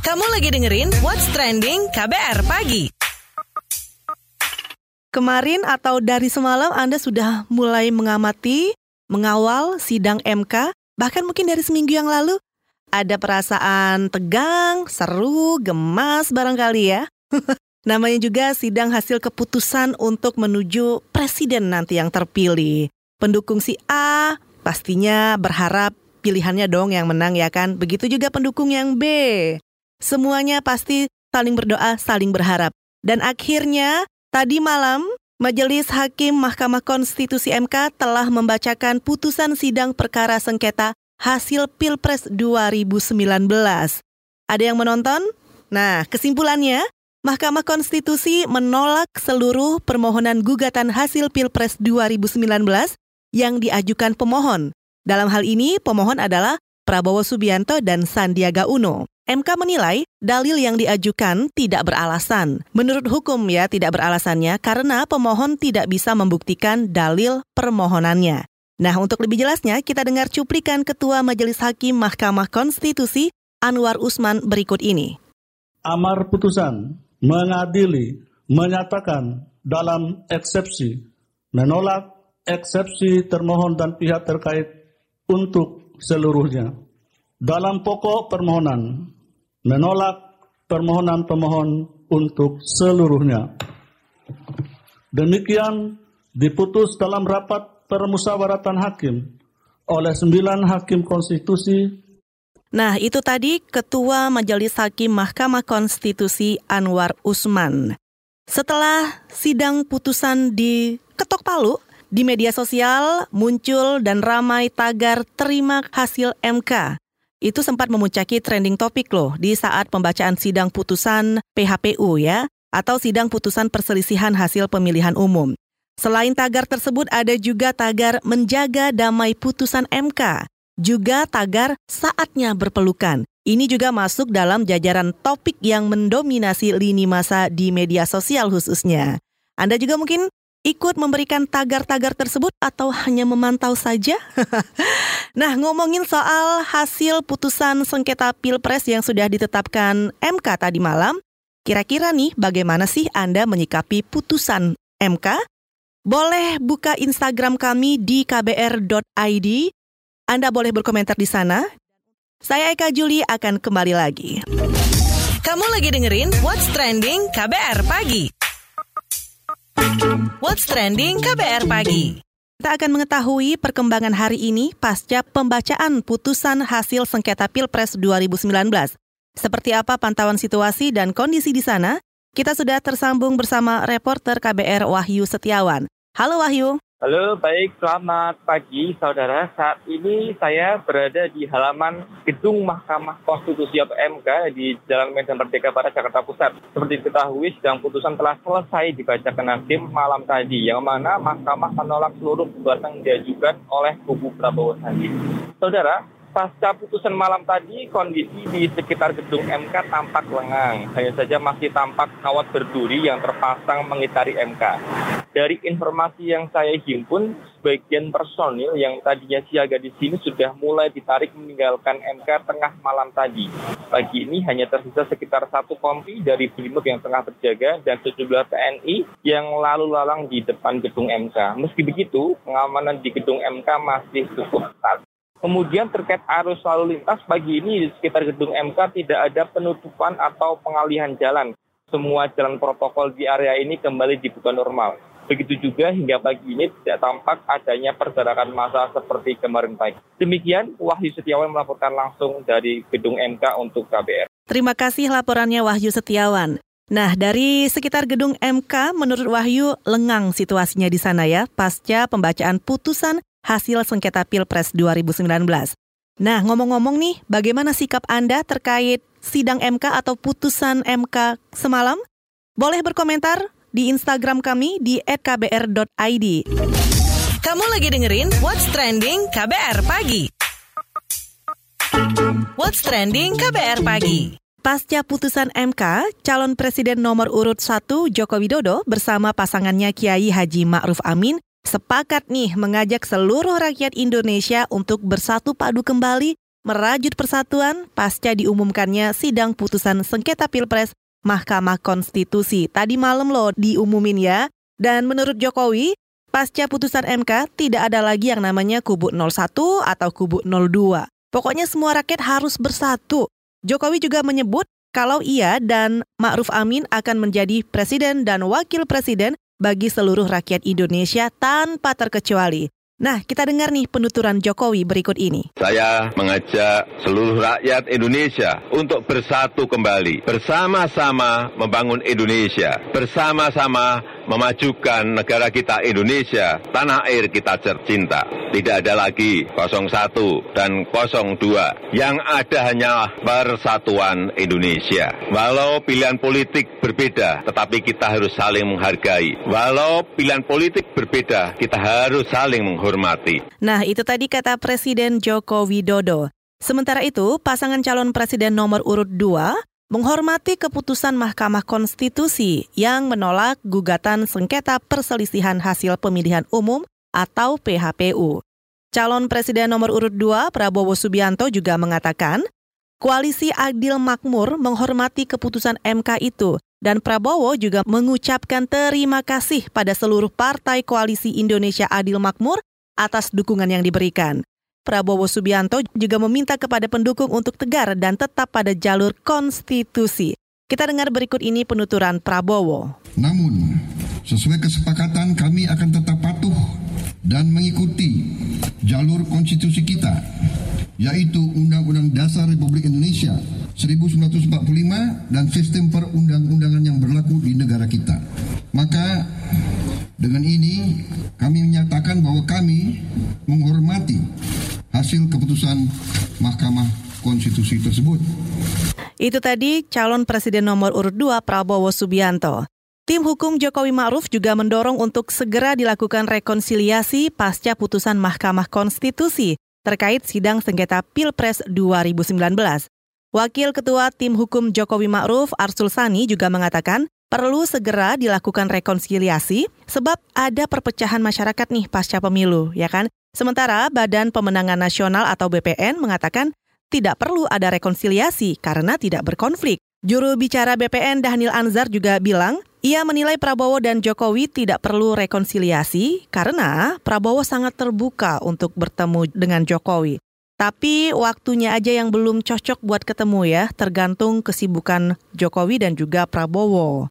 Kamu lagi dengerin What's Trending KBR Pagi. Kemarin atau dari semalam Anda sudah mulai mengamati, mengawal sidang MK, bahkan mungkin dari seminggu yang lalu. Ada perasaan tegang, seru, gemas barangkali ya. Namanya juga sidang hasil keputusan untuk menuju presiden nanti yang terpilih. Pendukung si A pastinya berharap pilihannya dong yang menang ya kan. Begitu juga pendukung yang B. Semuanya pasti saling berdoa, saling berharap. Dan akhirnya tadi malam Majelis Hakim Mahkamah Konstitusi MK telah membacakan putusan sidang perkara sengketa hasil Pilpres 2019. Ada yang menonton? Nah, kesimpulannya, Mahkamah Konstitusi menolak seluruh permohonan gugatan hasil Pilpres 2019 yang diajukan pemohon. Dalam hal ini, pemohon adalah Prabowo Subianto dan Sandiaga Uno. MK menilai dalil yang diajukan tidak beralasan. Menurut hukum ya tidak beralasannya karena pemohon tidak bisa membuktikan dalil permohonannya. Nah, untuk lebih jelasnya kita dengar cuplikan Ketua Majelis Hakim Mahkamah Konstitusi Anwar Usman berikut ini. Amar putusan mengadili, menyatakan dalam eksepsi, menolak eksepsi termohon dan pihak terkait untuk seluruhnya. Dalam pokok permohonan, menolak permohonan pemohon untuk seluruhnya. Demikian diputus dalam rapat permusawaratan hakim oleh sembilan hakim konstitusi Nah, itu tadi Ketua Majelis Hakim Mahkamah Konstitusi Anwar Usman. Setelah sidang putusan di ketok palu, di media sosial muncul dan ramai tagar terima hasil MK. Itu sempat memuncaki trending topik loh di saat pembacaan sidang putusan PHPU ya, atau sidang putusan perselisihan hasil pemilihan umum. Selain tagar tersebut ada juga tagar menjaga damai putusan MK juga tagar saatnya berpelukan. Ini juga masuk dalam jajaran topik yang mendominasi lini masa di media sosial khususnya. Anda juga mungkin ikut memberikan tagar-tagar tersebut atau hanya memantau saja? nah, ngomongin soal hasil putusan sengketa Pilpres yang sudah ditetapkan MK tadi malam, kira-kira nih bagaimana sih Anda menyikapi putusan MK? Boleh buka Instagram kami di kbr.id anda boleh berkomentar di sana. Saya Eka Juli akan kembali lagi. Kamu lagi dengerin What's Trending KBR Pagi. What's Trending KBR Pagi. Kita akan mengetahui perkembangan hari ini pasca pembacaan putusan hasil sengketa Pilpres 2019. Seperti apa pantauan situasi dan kondisi di sana? Kita sudah tersambung bersama reporter KBR Wahyu Setiawan. Halo Wahyu. Halo, baik. Selamat pagi, saudara. Saat ini saya berada di halaman gedung Mahkamah Konstitusi atau MK di Jalan Medan Merdeka Barat, Jakarta Pusat. Seperti diketahui, sidang putusan telah selesai dibacakan hakim malam tadi, yang mana Mahkamah menolak seluruh gugatan diajukan oleh kubu Prabowo Sandi. Saudara, pasca putusan malam tadi, kondisi di sekitar gedung MK tampak lengang. Hanya saja masih tampak kawat berduri yang terpasang mengitari MK. Dari informasi yang saya himpun, sebagian personil yang tadinya siaga di sini sudah mulai ditarik meninggalkan MK tengah malam tadi. Pagi ini hanya tersisa sekitar satu kompi dari Brimob yang tengah berjaga dan sejumlah TNI yang lalu lalang di depan gedung MK. Meski begitu, pengamanan di gedung MK masih cukup ketat. Kemudian terkait arus lalu lintas pagi ini di sekitar gedung MK tidak ada penutupan atau pengalihan jalan. Semua jalan protokol di area ini kembali dibuka normal. Begitu juga hingga pagi ini tidak tampak adanya pergerakan massa seperti kemarin pagi. Demikian Wahyu Setiawan melaporkan langsung dari gedung MK untuk KBR. Terima kasih laporannya Wahyu Setiawan. Nah, dari sekitar gedung MK, menurut Wahyu, lengang situasinya di sana ya, pasca pembacaan putusan hasil sengketa Pilpres 2019. Nah, ngomong-ngomong nih, bagaimana sikap Anda terkait sidang MK atau putusan MK semalam? Boleh berkomentar di Instagram kami di @kbr.id. Kamu lagi dengerin What's Trending KBR Pagi. What's Trending KBR Pagi. Pasca putusan MK, calon presiden nomor urut 1 Joko Widodo bersama pasangannya Kiai Haji Ma'ruf Amin sepakat nih mengajak seluruh rakyat Indonesia untuk bersatu padu kembali merajut persatuan pasca diumumkannya sidang putusan sengketa Pilpres Mahkamah Konstitusi. Tadi malam loh diumumin ya. Dan menurut Jokowi, pasca putusan MK tidak ada lagi yang namanya kubu 01 atau kubu 02. Pokoknya semua rakyat harus bersatu. Jokowi juga menyebut kalau ia dan Ma'ruf Amin akan menjadi presiden dan wakil presiden bagi seluruh rakyat Indonesia tanpa terkecuali. Nah, kita dengar nih penuturan Jokowi berikut ini. Saya mengajak seluruh rakyat Indonesia untuk bersatu kembali, bersama-sama membangun Indonesia, bersama-sama memajukan negara kita Indonesia, tanah air kita tercinta. Tidak ada lagi 01 dan 02. Yang ada hanya persatuan Indonesia. Walau pilihan politik berbeda, tetapi kita harus saling menghargai. Walau pilihan politik berbeda, kita harus saling menghormati. Nah, itu tadi kata Presiden Joko Widodo. Sementara itu, pasangan calon presiden nomor urut 2 menghormati keputusan Mahkamah Konstitusi yang menolak gugatan sengketa perselisihan hasil pemilihan umum atau PHPU. Calon Presiden nomor urut 2 Prabowo Subianto juga mengatakan, Koalisi Adil Makmur menghormati keputusan MK itu dan Prabowo juga mengucapkan terima kasih pada seluruh partai Koalisi Indonesia Adil Makmur atas dukungan yang diberikan. Prabowo Subianto juga meminta kepada pendukung untuk tegar dan tetap pada jalur konstitusi. Kita dengar berikut ini penuturan Prabowo. Namun, sesuai kesepakatan kami akan tetap patuh dan mengikuti jalur konstitusi kita, yaitu Undang-Undang Dasar Republik Indonesia 1945 dan sistem perundang-undangan yang berlaku di negara kita. Maka dengan ini kami menyatakan bahwa kami menghormati hasil keputusan Mahkamah Konstitusi tersebut. Itu tadi calon presiden nomor urut 2 Prabowo Subianto. Tim hukum Jokowi Ma'ruf juga mendorong untuk segera dilakukan rekonsiliasi pasca putusan Mahkamah Konstitusi terkait sidang sengketa Pilpres 2019. Wakil Ketua Tim Hukum Jokowi Ma'ruf Arsul Sani juga mengatakan perlu segera dilakukan rekonsiliasi sebab ada perpecahan masyarakat nih pasca pemilu, ya kan? Sementara Badan Pemenangan Nasional atau BPN mengatakan tidak perlu ada rekonsiliasi karena tidak berkonflik. Juru bicara BPN Dhanil Anzar juga bilang, ia menilai Prabowo dan Jokowi tidak perlu rekonsiliasi karena Prabowo sangat terbuka untuk bertemu dengan Jokowi. Tapi waktunya aja yang belum cocok buat ketemu ya, tergantung kesibukan Jokowi dan juga Prabowo.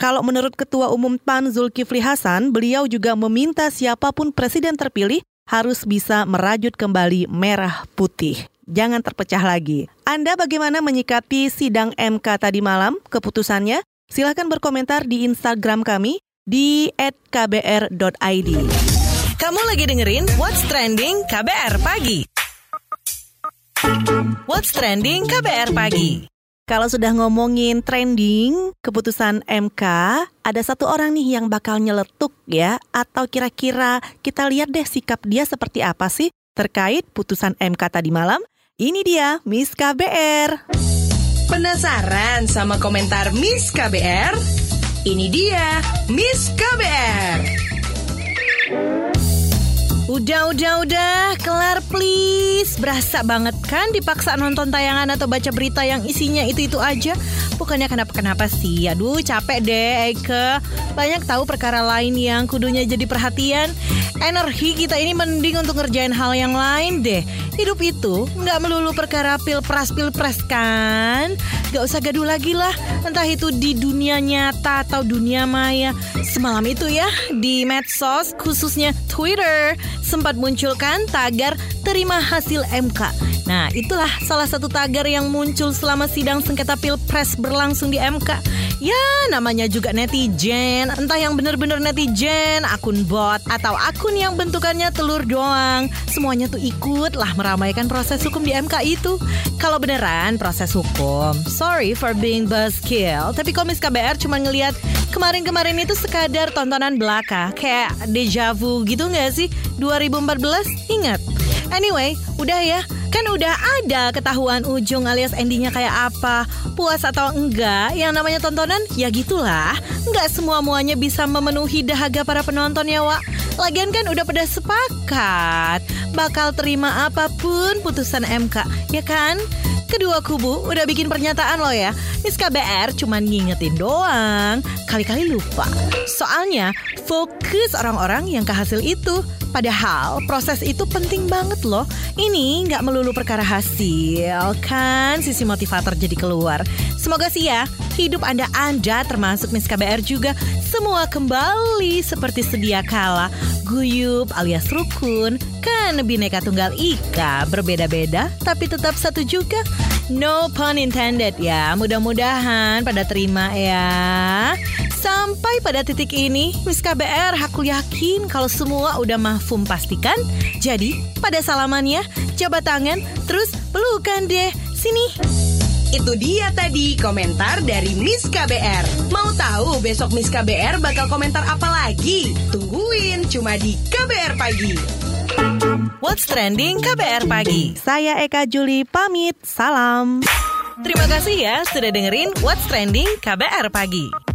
Kalau menurut Ketua Umum PAN Zulkifli Hasan, beliau juga meminta siapa pun presiden terpilih harus bisa merajut kembali merah putih jangan terpecah lagi. Anda bagaimana menyikapi sidang MK tadi malam, keputusannya? Silahkan berkomentar di Instagram kami di @kbr.id. Kamu lagi dengerin What's Trending KBR Pagi. What's Trending KBR Pagi. Kalau sudah ngomongin trending keputusan MK, ada satu orang nih yang bakal nyeletuk ya, atau kira-kira kita lihat deh sikap dia seperti apa sih terkait putusan MK tadi malam. Ini dia Miss KBR. Penasaran sama komentar Miss KBR? Ini dia Miss KBR. Udah, udah, udah, kelar please. Berasa banget kan dipaksa nonton tayangan atau baca berita yang isinya itu-itu aja. Bukannya kenapa-kenapa sih. Aduh, capek deh, Eke. Banyak tahu perkara lain yang kudunya jadi perhatian. Energi kita ini mending untuk ngerjain hal yang lain deh. Hidup itu nggak melulu perkara pilpres-pilpres kan. Gak usah gaduh lagi lah. Entah itu di dunia nyata atau dunia maya. Semalam itu ya, di medsos khususnya Twitter sempat munculkan tagar terima hasil MK. Nah, itulah salah satu tagar yang muncul selama sidang sengketa Pilpres berlangsung di MK. Ya, namanya juga netizen. Entah yang bener-bener netizen, akun bot, atau akun yang bentukannya telur doang. Semuanya tuh ikut lah meramaikan proses hukum di MK itu. Kalau beneran proses hukum, sorry for being buzzkill. Tapi komis KBR cuma ngeliat kemarin-kemarin itu sekadar tontonan belaka. Kayak deja vu gitu gak sih? 2014, ingat. Anyway, udah ya. Kan udah ada ketahuan ujung alias endingnya kayak apa. Puas atau enggak, yang namanya tontonan ya gitulah. Enggak semua-muanya bisa memenuhi dahaga para penonton ya, Wak. Lagian kan udah pada sepakat bakal terima apa pun putusan MK, ya kan? Kedua kubu udah bikin pernyataan loh ya. Miss KBR cuman ngingetin doang, kali-kali lupa. Soalnya fokus orang-orang yang kehasil itu. Padahal proses itu penting banget loh. Ini nggak melulu perkara hasil, kan? Sisi motivator jadi keluar. Semoga sih ya, hidup Anda Anda termasuk Miss KBR juga semua kembali seperti sedia kala. Guyup alias rukun, kan bineka tunggal ika berbeda-beda tapi tetap satu juga. No pun intended ya. Mudah-mudahan pada terima ya. Sampai pada titik ini, Miss KBR aku yakin kalau semua udah mahfum pastikan. Jadi, pada salamannya, jabat tangan, terus pelukan deh. Sini. Itu dia tadi komentar dari Miss KBR. Mau tahu besok Miss KBR bakal komentar apa lagi? Tungguin cuma di KBR Pagi. What's Trending KBR Pagi. Saya Eka Juli pamit. Salam. Terima kasih ya sudah dengerin What's Trending KBR Pagi.